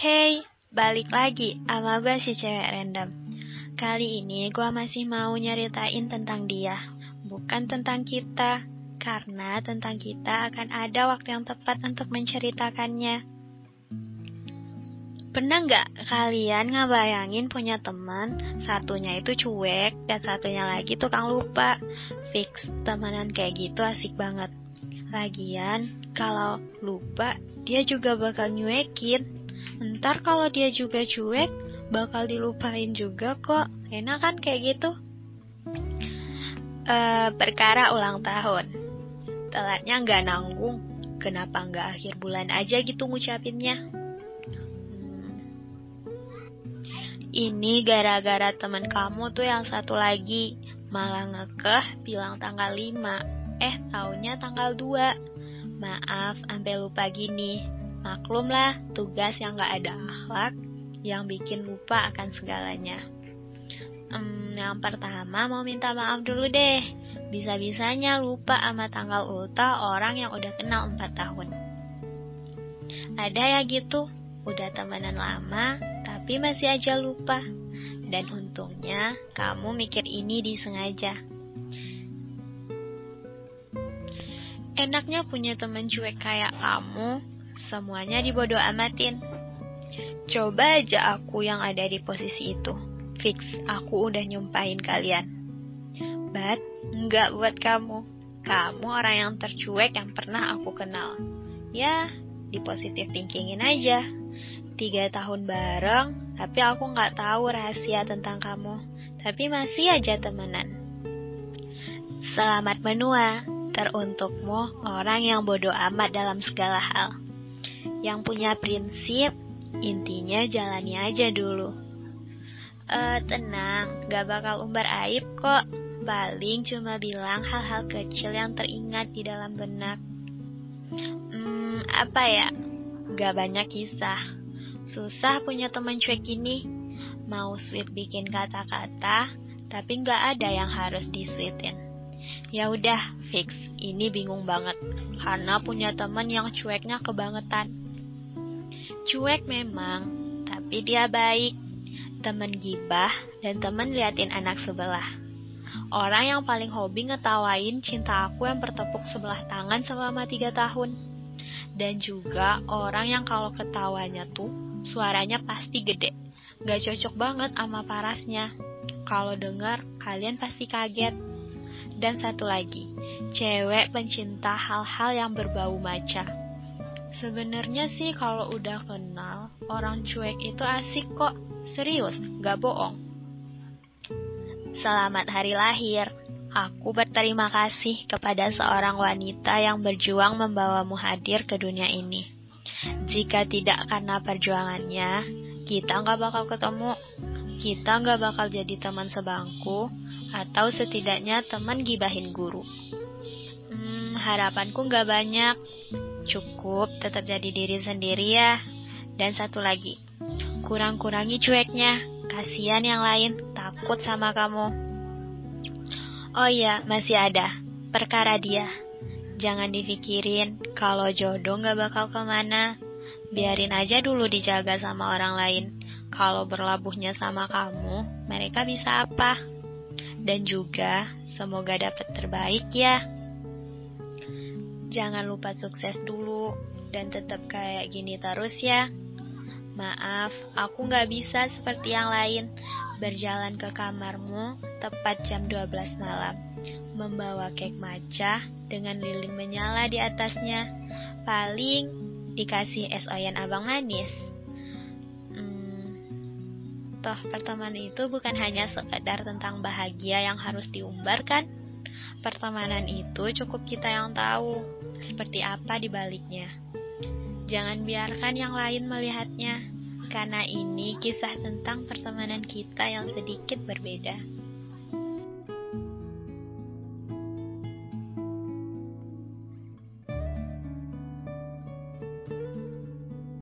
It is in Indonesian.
Hey, balik lagi sama gue si cewek random. Kali ini gue masih mau nyeritain tentang dia, bukan tentang kita. Karena tentang kita akan ada waktu yang tepat untuk menceritakannya. Pernah nggak kalian ngebayangin punya teman, satunya itu cuek, dan satunya lagi tukang lupa? Fix, temenan kayak gitu asik banget. Lagian, kalau lupa, dia juga bakal nyuekin Ntar kalau dia juga cuek, bakal dilupain juga kok. Enak kan kayak gitu? Uh, perkara ulang tahun. Telatnya nggak nanggung. Kenapa nggak akhir bulan aja gitu ngucapinnya? Ini gara-gara temen kamu tuh yang satu lagi malah ngekeh bilang tanggal 5 eh tahunnya tanggal 2 maaf sampai lupa gini Maklumlah, tugas yang gak ada akhlak yang bikin lupa akan segalanya. Hmm, yang pertama mau minta maaf dulu deh. Bisa-bisanya lupa sama tanggal ulta orang yang udah kenal 4 tahun. Ada ya gitu, udah temenan lama, tapi masih aja lupa. Dan untungnya kamu mikir ini disengaja. Enaknya punya temen cuek kayak kamu, semuanya dibodoh amatin. Coba aja aku yang ada di posisi itu. Fix, aku udah nyumpahin kalian. But, nggak buat kamu. Kamu orang yang tercuek yang pernah aku kenal. Ya, di positif thinkingin aja. Tiga tahun bareng, tapi aku nggak tahu rahasia tentang kamu. Tapi masih aja temenan. Selamat menua, teruntukmu orang yang bodoh amat dalam segala hal yang punya prinsip, intinya jalani aja dulu. Eh, tenang, gak bakal umbar aib kok. Paling cuma bilang hal-hal kecil yang teringat di dalam benak. Hmm, apa ya? Gak banyak kisah. Susah punya teman cuek ini. Mau sweet bikin kata-kata, tapi gak ada yang harus disweetin. Ya udah, fix. Ini bingung banget karena punya teman yang cueknya kebangetan. Cuek memang, tapi dia baik. Temen gibah dan temen liatin anak sebelah. Orang yang paling hobi ngetawain cinta aku yang bertepuk sebelah tangan selama tiga tahun. Dan juga orang yang kalau ketawanya tuh suaranya pasti gede. Gak cocok banget sama parasnya. Kalau dengar, kalian pasti kaget. Dan satu lagi, cewek pencinta hal-hal yang berbau maca Sebenarnya sih kalau udah kenal, orang cuek itu asik kok. Serius, gak bohong. Selamat hari lahir. Aku berterima kasih kepada seorang wanita yang berjuang membawamu hadir ke dunia ini. Jika tidak karena perjuangannya, kita gak bakal ketemu. Kita gak bakal jadi teman sebangku, atau setidaknya teman gibahin guru. Hmm, harapanku gak banyak, Cukup tetap jadi diri sendiri ya. Dan satu lagi, kurang-kurangi cueknya. Kasihan yang lain, takut sama kamu. Oh iya, masih ada. Perkara dia. Jangan dipikirin kalau jodoh gak bakal ke mana. Biarin aja dulu dijaga sama orang lain. Kalau berlabuhnya sama kamu, mereka bisa apa? Dan juga, semoga dapat terbaik ya jangan lupa sukses dulu dan tetap kayak gini terus ya. Maaf, aku nggak bisa seperti yang lain berjalan ke kamarmu tepat jam 12 malam, membawa kek maca dengan lilin menyala di atasnya. Paling dikasih es oyen abang manis. Hmm, toh pertemanan itu bukan hanya sekedar tentang bahagia yang harus diumbarkan. Pertemanan itu cukup kita yang tahu seperti apa di baliknya. Jangan biarkan yang lain melihatnya, karena ini kisah tentang pertemanan kita yang sedikit berbeda.